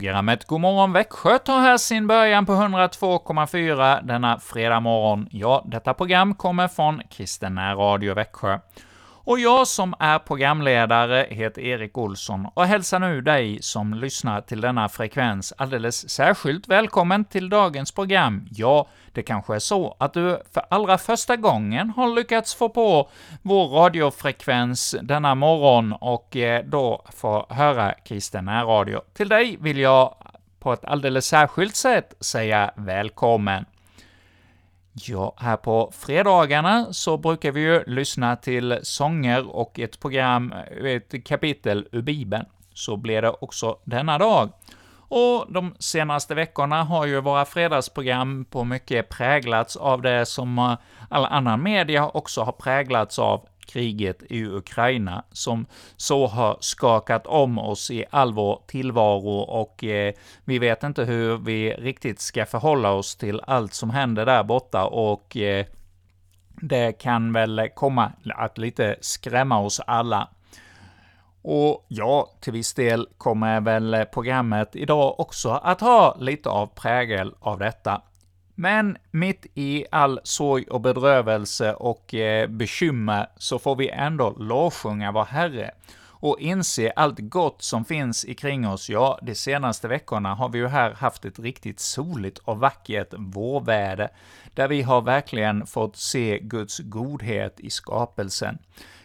Programmet Godmorgon Växjö tar här sin början på 102,4 denna fredag morgon. Ja, detta program kommer från Kristen Radio Växjö. Och jag som är programledare heter Erik Olsson och hälsar nu dig som lyssnar till denna frekvens alldeles särskilt välkommen till dagens program. Ja, det kanske är så att du för allra första gången har lyckats få på vår radiofrekvens denna morgon och eh, då få höra Kristen Radio. Till dig vill jag på ett alldeles särskilt sätt säga välkommen. Ja, här på fredagarna så brukar vi ju lyssna till sånger och ett program, ett kapitel ur Bibeln. Så blir det också denna dag. Och de senaste veckorna har ju våra fredagsprogram på mycket präglats av det som all annan media också har präglats av, kriget i Ukraina, som så har skakat om oss i all vår tillvaro och eh, vi vet inte hur vi riktigt ska förhålla oss till allt som händer där borta och eh, det kan väl komma att lite skrämma oss alla. Och ja, till viss del kommer väl programmet idag också att ha lite av prägel av detta. Men mitt i all sorg och bedrövelse och eh, bekymmer så får vi ändå lovsjunga vår Herre och inse allt gott som finns ikring oss. Ja, de senaste veckorna har vi ju här haft ett riktigt soligt och vackert vårväder, där vi har verkligen fått se Guds godhet i skapelsen.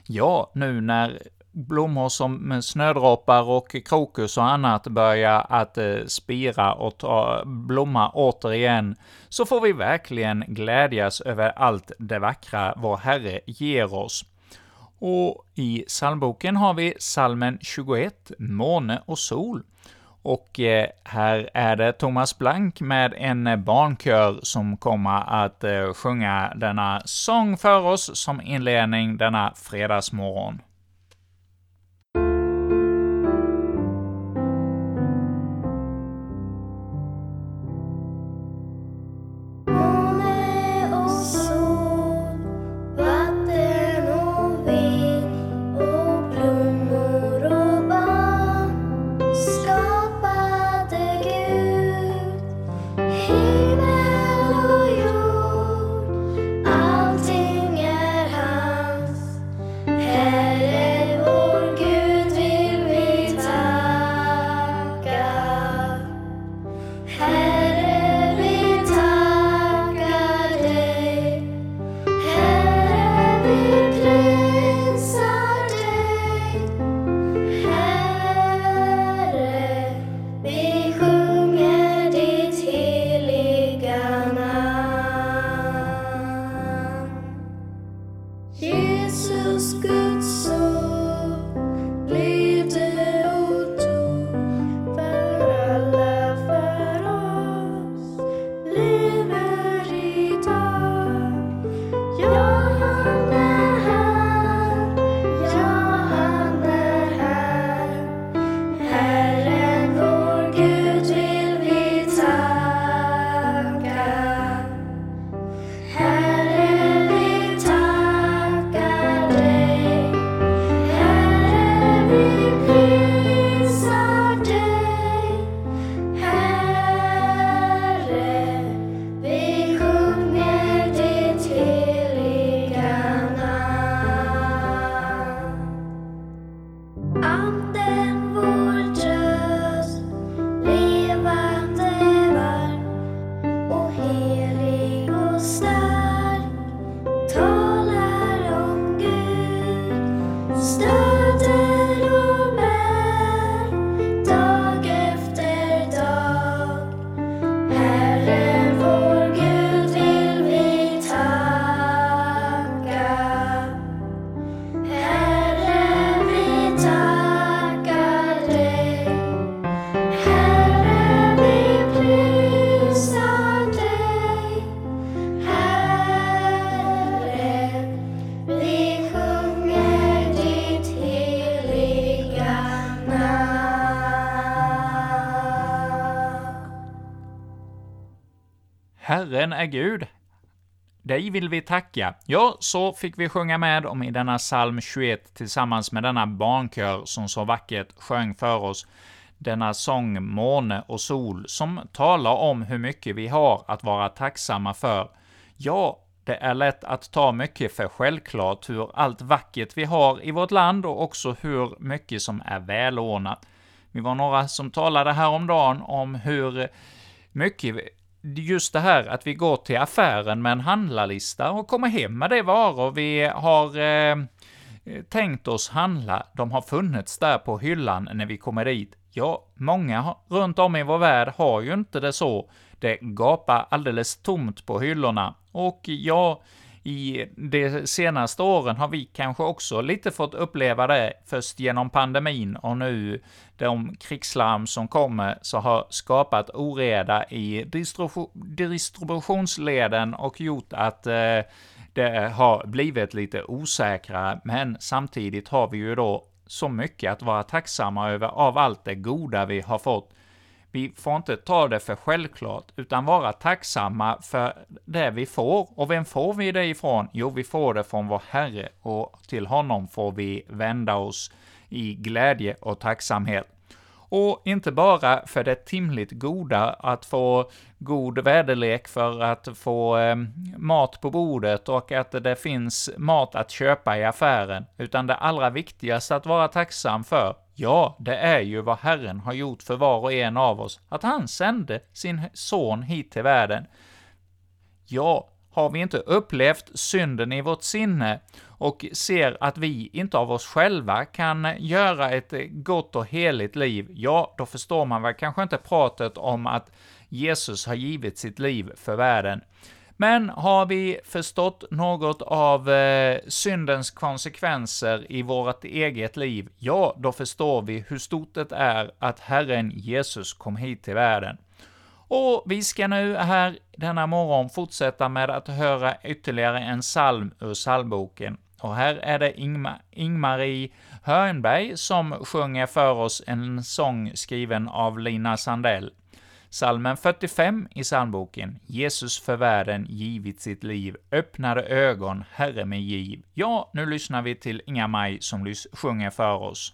Ja, nu när blommor som snödroppar och krokus och annat börjar att eh, spira och ta, blomma återigen, så får vi verkligen glädjas över allt det vackra vår Herre ger oss. Och i psalmboken har vi salmen 21, Måne och sol. Och eh, här är det Thomas Blank med en barnkör som kommer att eh, sjunga denna sång för oss som inledning denna fredagsmorgon. Herren är Gud. Dig vill vi tacka. Ja, så fick vi sjunga med om i denna psalm 21 tillsammans med denna barnkör som så vackert sjöng för oss denna sång Måne och sol, som talar om hur mycket vi har att vara tacksamma för. Ja, det är lätt att ta mycket för självklart hur allt vackert vi har i vårt land och också hur mycket som är välordnat. Vi var några som talade häromdagen om hur mycket just det här att vi går till affären med en handlarlista och kommer hem med de varor vi har eh, eh, tänkt oss handla, de har funnits där på hyllan när vi kommer dit. Ja, många runt om i vår värld har ju inte det så. Det gapar alldeles tomt på hyllorna. Och ja, i de senaste åren har vi kanske också lite fått uppleva det, först genom pandemin och nu de krigslarm som kommer, så har skapat oreda i distribu distributionsleden och gjort att eh, det har blivit lite osäkrare, men samtidigt har vi ju då så mycket att vara tacksamma över av allt det goda vi har fått. Vi får inte ta det för självklart, utan vara tacksamma för det vi får. Och vem får vi det ifrån? Jo, vi får det från vår Herre, och till honom får vi vända oss i glädje och tacksamhet. Och inte bara för det timligt goda, att få god väderlek för att få eh, mat på bordet och att det finns mat att köpa i affären, utan det allra viktigaste att vara tacksam för, ja, det är ju vad Herren har gjort för var och en av oss, att han sände sin son hit till världen. Ja, har vi inte upplevt synden i vårt sinne och ser att vi inte av oss själva kan göra ett gott och heligt liv, ja, då förstår man väl kanske inte pratet om att Jesus har givit sitt liv för världen. Men har vi förstått något av eh, syndens konsekvenser i vårt eget liv, ja, då förstår vi hur stort det är att Herren Jesus kom hit till världen. Och vi ska nu här denna morgon fortsätta med att höra ytterligare en psalm ur psalmboken. Och här är det Ingmar, Ingmarie Hörnberg som sjunger för oss en sång skriven av Lina Sandell. Salmen 45 i psalmboken, Jesus för världen givit sitt liv, öppnade ögon, Herre med giv. Ja, nu lyssnar vi till Inga-Maj som sjunger för oss.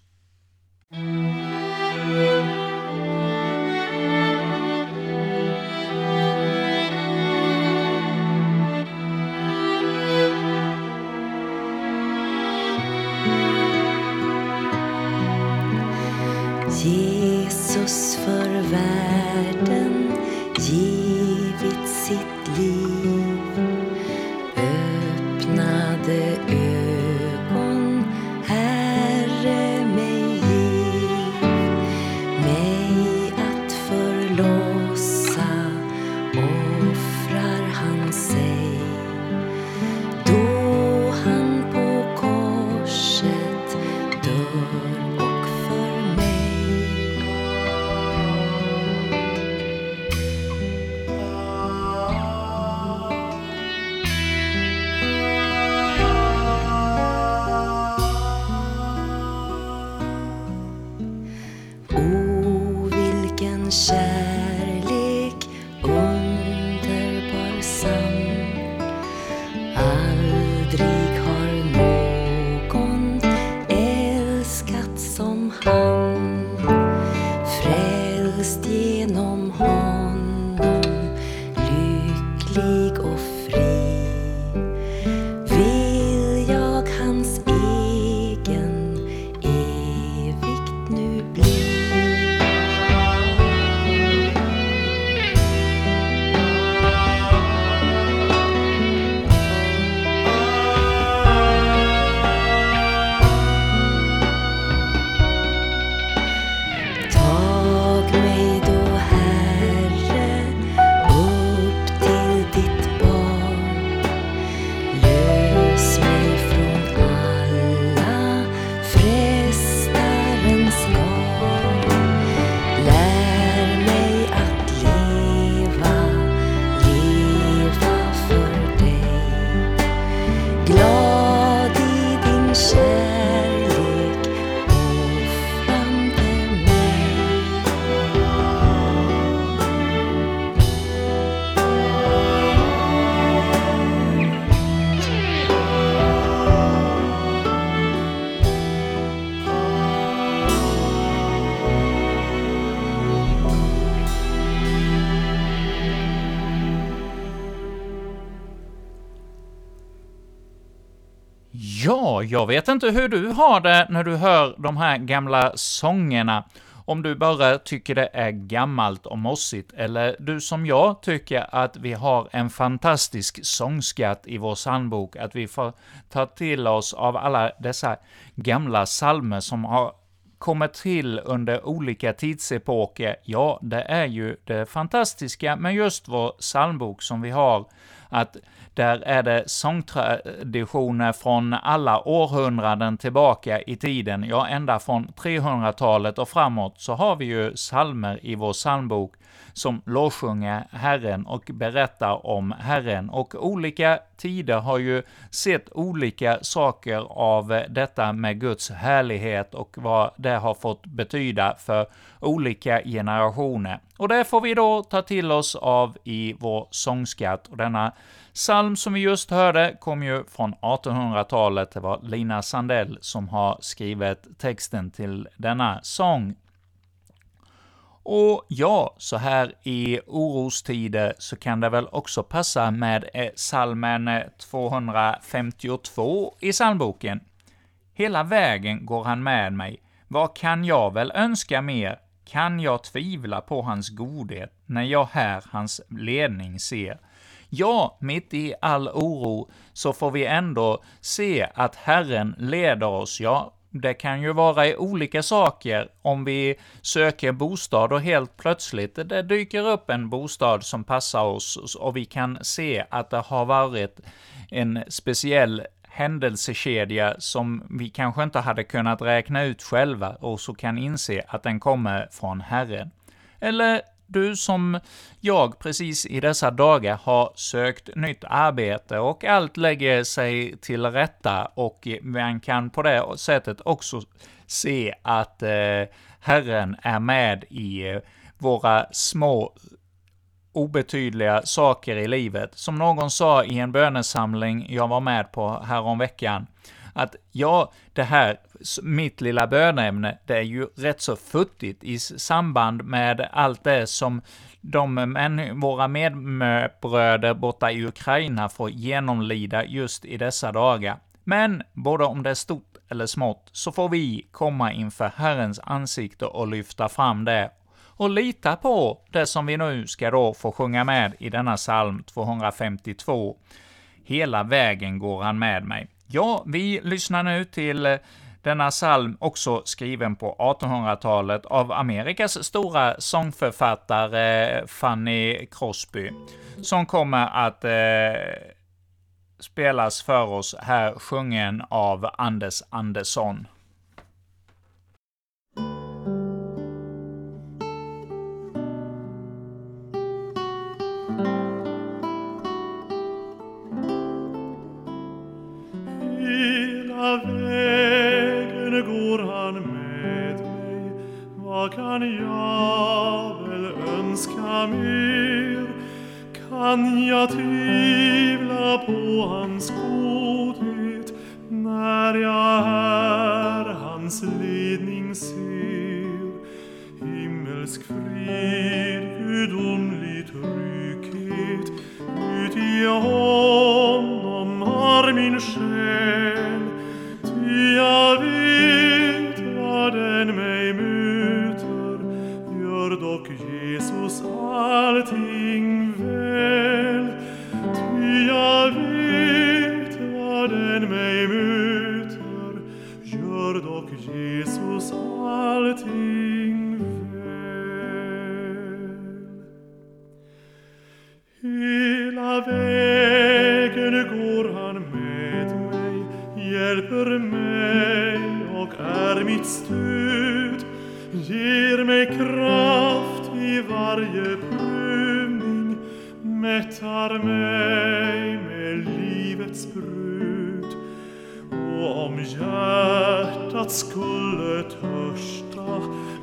Ja, jag vet inte hur du har det när du hör de här gamla sångerna. Om du bara tycker det är gammalt och mossigt, eller du som jag tycker att vi har en fantastisk sångskatt i vår psalmbok, att vi får ta till oss av alla dessa gamla psalmer som har kommit till under olika tidsepoker, ja, det är ju det fantastiska med just vår psalmbok som vi har, att där är det sångtraditioner från alla århundraden tillbaka i tiden, ja, ända från 300-talet och framåt, så har vi ju psalmer i vår psalmbok som lovsjunger Herren och berättar om Herren, och olika tider har ju sett olika saker av detta med Guds härlighet och vad det har fått betyda för olika generationer. Och det får vi då ta till oss av i vår sångskatt, och denna psalm som vi just hörde kom ju från 1800-talet, det var Lina Sandell som har skrivit texten till denna sång. Och ja, så här i orostider så kan det väl också passa med eh, salmen eh, 252 i psalmboken. Hela vägen går han med mig, vad kan jag väl önska mer? Kan jag tvivla på hans godhet när jag här hans ledning ser? Ja, mitt i all oro så får vi ändå se att Herren leder oss. Ja, det kan ju vara i olika saker, om vi söker bostad och helt plötsligt det dyker upp en bostad som passar oss och vi kan se att det har varit en speciell händelsekedja som vi kanske inte hade kunnat räkna ut själva och så kan inse att den kommer från Herren. Eller du som jag precis i dessa dagar har sökt nytt arbete och allt lägger sig till rätta och man kan på det sättet också se att eh, Herren är med i eh, våra små obetydliga saker i livet. Som någon sa i en bönesamling jag var med på häromveckan, att ja, det här, mitt lilla bönämne, det är ju rätt så futtigt i samband med allt det som de, men, våra medbröder borta i Ukraina får genomlida just i dessa dagar. Men både om det är stort eller smått, så får vi komma inför Herrens ansikte och lyfta fram det och lita på det som vi nu ska då få sjunga med i denna psalm 252. Hela vägen går han med mig. Ja, vi lyssnar nu till eh, denna psalm, också skriven på 1800-talet av Amerikas stora sångförfattare Fanny Crosby, som kommer att eh, spelas för oss här, sjungen av Anders Andersson. Har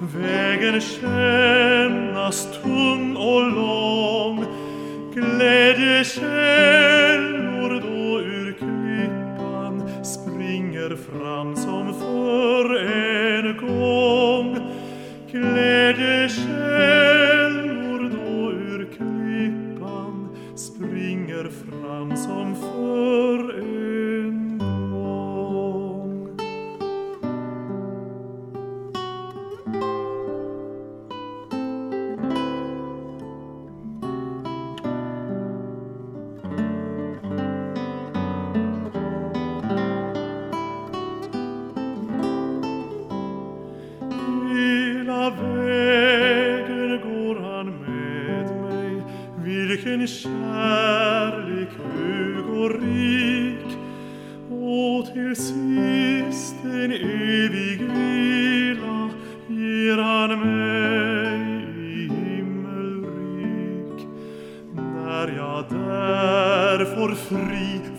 vägen kännas tung och lång, glädjekällor då ur klippan springer fram som förr.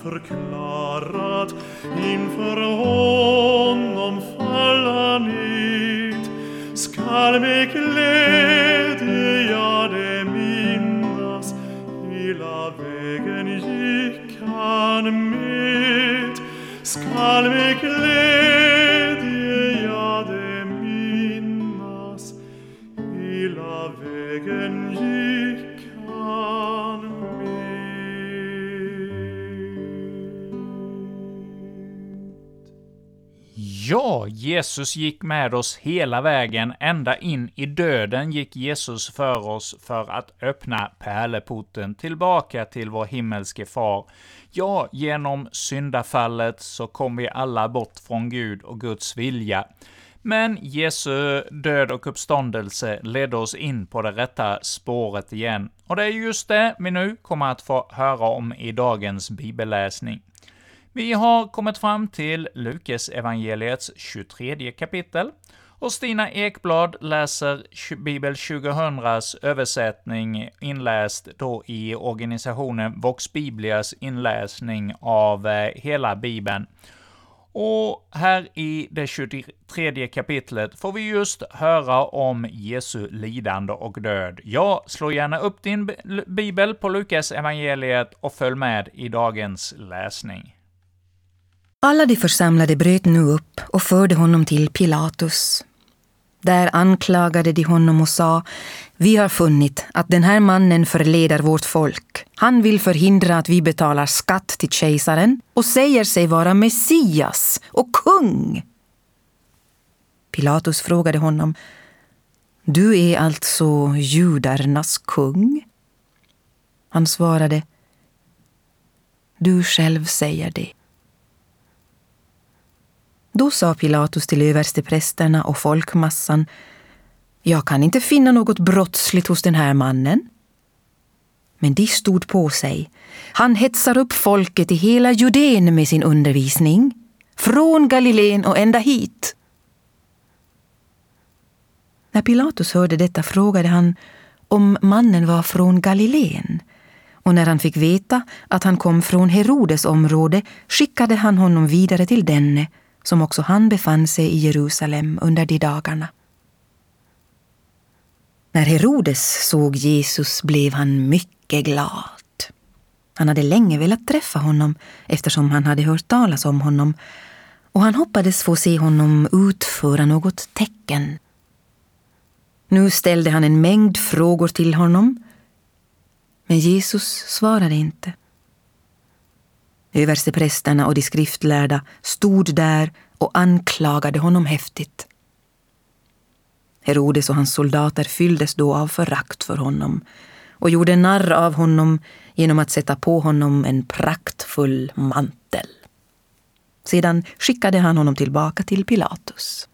Förklarat inför honom falla ned skall med glädje jag det minnas hela vägen gick han med skall Jesus gick med oss hela vägen, ända in i döden gick Jesus för oss för att öppna pärleporten tillbaka till vår himmelske far. Ja, genom syndafallet så kom vi alla bort från Gud och Guds vilja. Men Jesu död och uppståndelse ledde oss in på det rätta spåret igen. Och det är just det vi nu kommer att få höra om i dagens bibelläsning. Vi har kommit fram till Lukas evangeliets 23 kapitel, och Stina Ekblad läser Bibel 2000s översättning inläst då i organisationen Vox Biblias inläsning av eh, hela Bibeln. Och här i det 23 kapitlet får vi just höra om Jesu lidande och död. Ja, slå gärna upp din bibel på Lukas evangeliet och följ med i dagens läsning. Alla de församlade bröt nu upp och förde honom till Pilatus. Där anklagade de honom och sa, vi har funnit att den här mannen förleder vårt folk. Han vill förhindra att vi betalar skatt till kejsaren och säger sig vara Messias och kung. Pilatus frågade honom, du är alltså judarnas kung? Han svarade, du själv säger det. Då sa Pilatus till översteprästerna och folkmassan Jag kan inte finna något brottsligt hos den här mannen. Men de stod på sig. Han hetsar upp folket i hela Judeen med sin undervisning. Från Galileen och ända hit. När Pilatus hörde detta frågade han om mannen var från Galileen. Och när han fick veta att han kom från Herodes område skickade han honom vidare till denne som också han befann sig i Jerusalem under de dagarna. När Herodes såg Jesus blev han mycket glad. Han hade länge velat träffa honom eftersom han hade hört talas om honom och han hoppades få se honom utföra något tecken. Nu ställde han en mängd frågor till honom men Jesus svarade inte. Översteprästerna och de skriftlärda stod där och anklagade honom häftigt. Herodes och hans soldater fylldes då av förakt för honom och gjorde narr av honom genom att sätta på honom en praktfull mantel. Sedan skickade han honom tillbaka till Pilatus.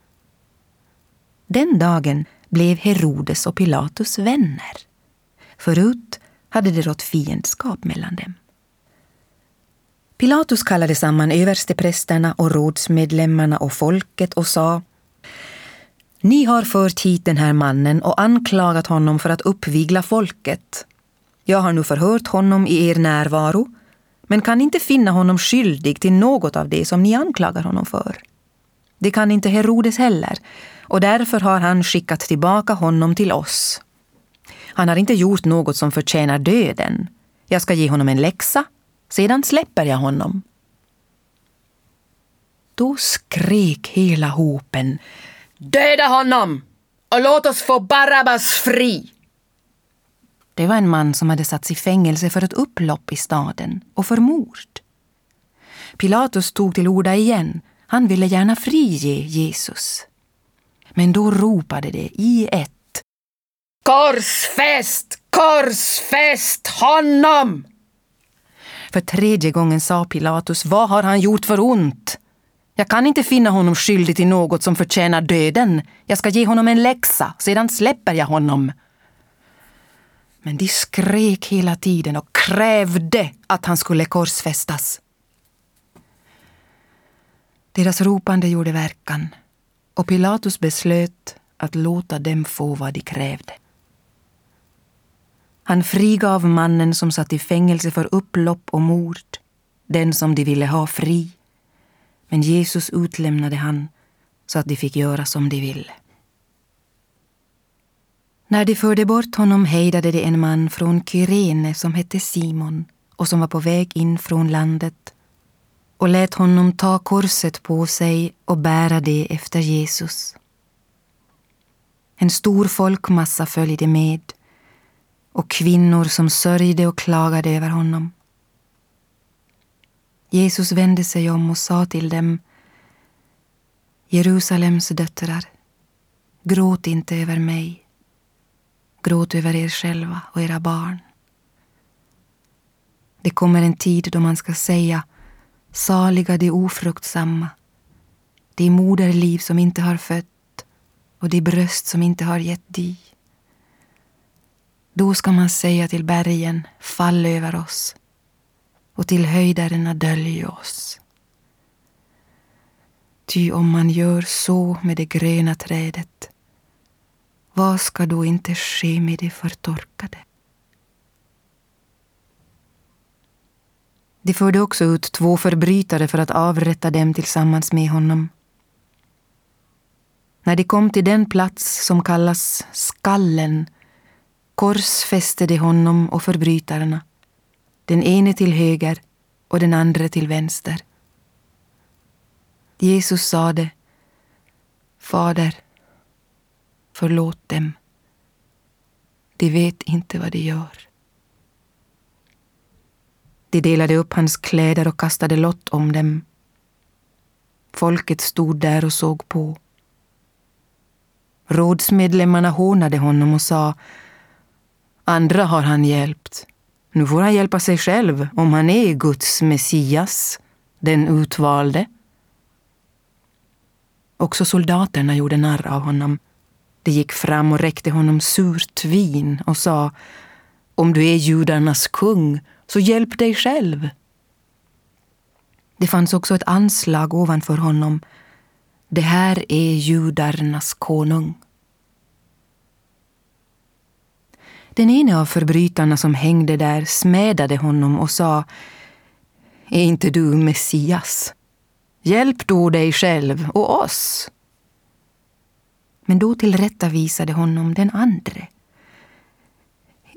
Den dagen blev Herodes och Pilatus vänner. Förut hade det rått fiendskap mellan dem. Pilatus kallade samman översteprästerna och rådsmedlemmarna och folket och sa Ni har fört hit den här mannen och anklagat honom för att uppvigla folket. Jag har nu förhört honom i er närvaro men kan inte finna honom skyldig till något av det som ni anklagar honom för. Det kan inte Herodes heller och därför har han skickat tillbaka honom till oss. Han har inte gjort något som förtjänar döden. Jag ska ge honom en läxa sedan släpper jag honom. Då skrek hela hopen Döda honom och låt oss få Barabbas fri! Det var en man som hade satts i fängelse för ett upplopp i staden och för mord. Pilatus tog till orda igen. Han ville gärna frige Jesus. Men då ropade det i ett Korsfäst! Korsfäst honom! För tredje gången sa Pilatus, vad har han gjort för ont? Jag kan inte finna honom skyldig till något som förtjänar döden. Jag ska ge honom en läxa, sedan släpper jag honom. Men de skrek hela tiden och krävde att han skulle korsfästas. Deras ropande gjorde verkan och Pilatus beslöt att låta dem få vad de krävde. Han frigav mannen som satt i fängelse för upplopp och mord, den som de ville ha fri. Men Jesus utlämnade han så att de fick göra som de ville. När de förde bort honom hejdade de en man från Kyrene som hette Simon och som var på väg in från landet och lät honom ta korset på sig och bära det efter Jesus. En stor folkmassa följde med och kvinnor som sörjde och klagade över honom. Jesus vände sig om och sa till dem Jerusalems döttrar, gråt inte över mig Gråt över er själva och era barn. Det kommer en tid då man ska säga saliga de ofruktsamma, de moderliv som inte har fött och de bröst som inte har gett dig. Då ska man säga till bergen, fall över oss och till höjderna dölj oss. Ty om man gör så med det gröna trädet vad ska då inte ske med det förtorkade? De förde också ut två förbrytare för att avrätta dem tillsammans med honom. När de kom till den plats som kallas Skallen korsfäste de honom och förbrytarna, den ene till höger och den andra till vänster. Jesus sade, Fader, Förlåt dem. De vet inte vad de gör. De delade upp hans kläder och kastade lott om dem. Folket stod där och såg på. Rådsmedlemmarna hånade honom och sa Andra har han hjälpt. Nu får han hjälpa sig själv om han är Guds Messias, den utvalde. Också soldaterna gjorde narr av honom de gick fram och räckte honom surt vin och sa Om du är judarnas kung, så hjälp dig själv. Det fanns också ett anslag ovanför honom. Det här är judarnas konung. Den ene av förbrytarna som hängde där smädade honom och sa Är inte du Messias? Hjälp då dig själv och oss. Men då tillrättavisade honom den andre.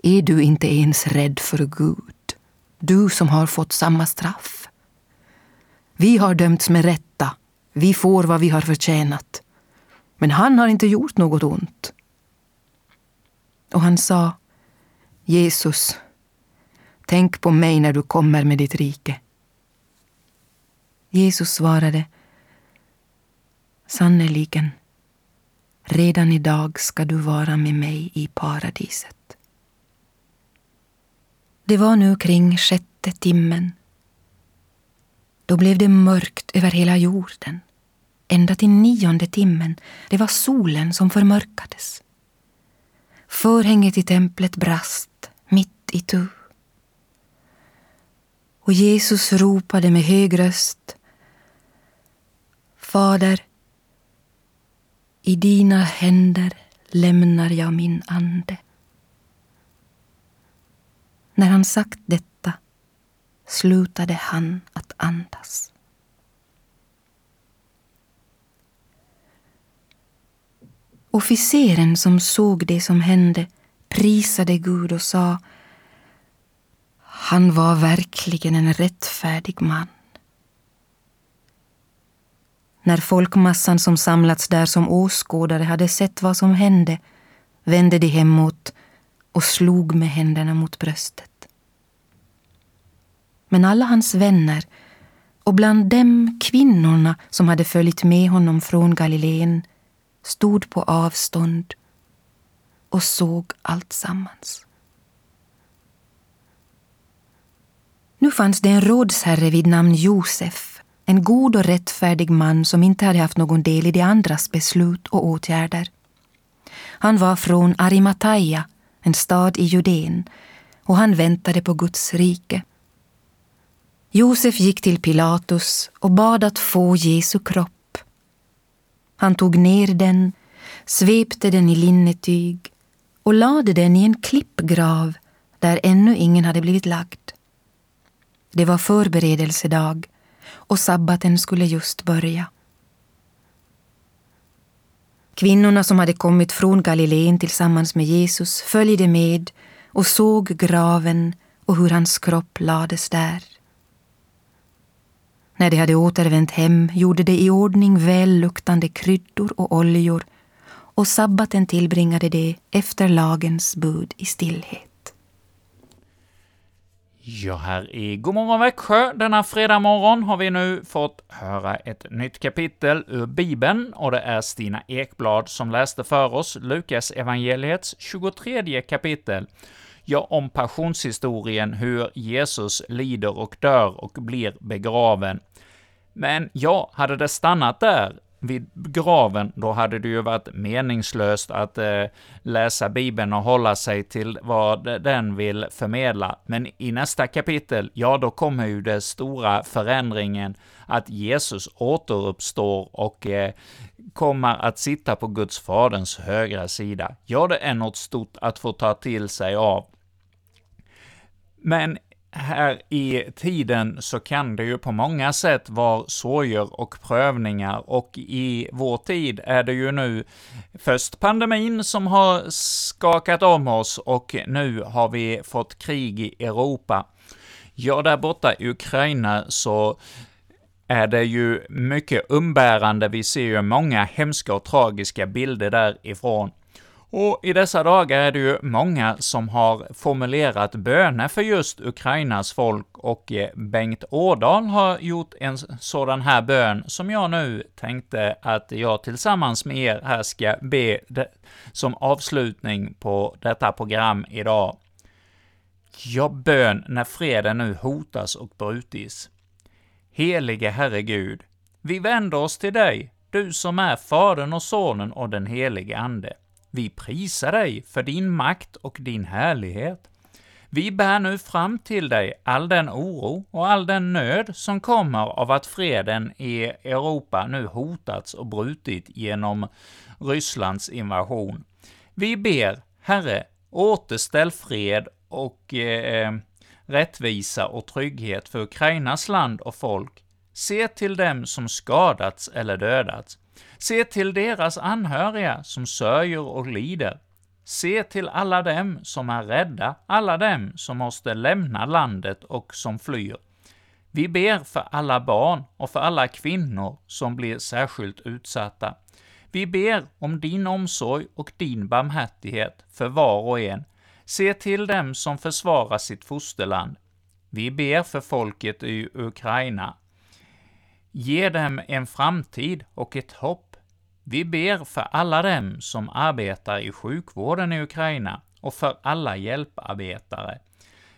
Är du inte ens rädd för Gud, du som har fått samma straff? Vi har dömts med rätta, vi får vad vi har förtjänat. Men han har inte gjort något ont. Och han sa, Jesus, tänk på mig när du kommer med ditt rike. Jesus svarade, sannerligen, Redan idag ska du vara med mig i paradiset. Det var nu kring sjätte timmen. Då blev det mörkt över hela jorden. Ända till nionde timmen, det var solen som förmörkades. Förhänget i templet brast itu. Och Jesus ropade med hög röst Fader, i dina händer lämnar jag min ande. När han sagt detta slutade han att andas. Officeren som såg det som hände prisade Gud och sa han var verkligen en rättfärdig man. När folkmassan som samlats där som åskådare hade sett vad som hände vände de hemåt och slog med händerna mot bröstet. Men alla hans vänner och bland dem kvinnorna som hade följt med honom från Galileen stod på avstånd och såg allt sammans. Nu fanns det en rådsherre vid namn Josef en god och rättfärdig man som inte hade haft någon del i de andras beslut och åtgärder. Han var från Arimataia, en stad i Judeen, och han väntade på Guds rike. Josef gick till Pilatus och bad att få Jesu kropp. Han tog ner den, svepte den i linnetyg och lade den i en klippgrav där ännu ingen hade blivit lagd. Det var förberedelsedag och sabbaten skulle just börja. Kvinnorna som hade kommit från Galileen tillsammans med Jesus följde med och såg graven och hur hans kropp lades där. När de hade återvänt hem gjorde de i ordning välluktande kryddor och oljor och sabbaten tillbringade de efter lagens bud i stillhet. Ja, här i Godmorgon Växjö denna fredag morgon har vi nu fått höra ett nytt kapitel ur Bibeln, och det är Stina Ekblad som läste för oss Lukas evangeliets 23 kapitel. Ja, om passionshistorien, hur Jesus lider och dör och blir begraven. Men ja, hade det stannat där, vid graven, då hade det ju varit meningslöst att eh, läsa Bibeln och hålla sig till vad den vill förmedla. Men i nästa kapitel, ja, då kommer ju den stora förändringen att Jesus återuppstår och eh, kommer att sitta på Guds faderns högra sida. Ja, det är något stort att få ta till sig av. Men här i tiden så kan det ju på många sätt vara sorger och prövningar, och i vår tid är det ju nu först pandemin som har skakat om oss, och nu har vi fått krig i Europa. Ja, där borta i Ukraina så är det ju mycket umbärande. Vi ser ju många hemska och tragiska bilder därifrån. Och i dessa dagar är det ju många som har formulerat böner för just Ukrainas folk, och eh, Bengt Årdal har gjort en sådan här bön, som jag nu tänkte att jag tillsammans med er här ska be som avslutning på detta program idag. Ja, bön när freden nu hotas och brutis. Helige Herre Gud, vi vänder oss till dig, du som är Fadern och Sonen och den helige Ande. Vi prisar dig för din makt och din härlighet. Vi bär nu fram till dig all den oro och all den nöd som kommer av att freden i Europa nu hotats och brutit genom Rysslands invasion. Vi ber, Herre, återställ fred och eh, rättvisa och trygghet för Ukrainas land och folk. Se till dem som skadats eller dödats. Se till deras anhöriga som sörjer och lider. Se till alla dem som är rädda, alla dem som måste lämna landet och som flyr. Vi ber för alla barn och för alla kvinnor som blir särskilt utsatta. Vi ber om din omsorg och din barmhärtighet för var och en. Se till dem som försvarar sitt fosterland. Vi ber för folket i Ukraina. Ge dem en framtid och ett hopp vi ber för alla dem som arbetar i sjukvården i Ukraina och för alla hjälparbetare.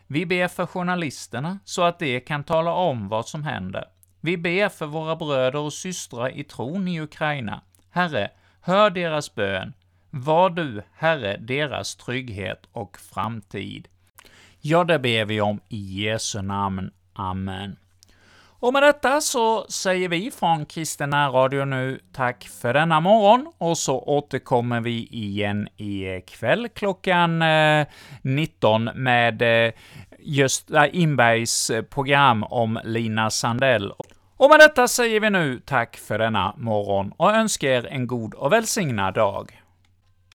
Vi ber för journalisterna så att de kan tala om vad som händer. Vi ber för våra bröder och systrar i tron i Ukraina. Herre, hör deras bön. Var du, Herre, deras trygghet och framtid. Ja, det ber vi om i Jesu namn. Amen. Och med detta så säger vi från Kristen Radio nu tack för denna morgon, och så återkommer vi igen i kväll klockan eh, 19 med eh, Gösta eh, Inbergs program om Lina Sandell. Och med detta säger vi nu tack för denna morgon och önskar er en god och välsignad dag.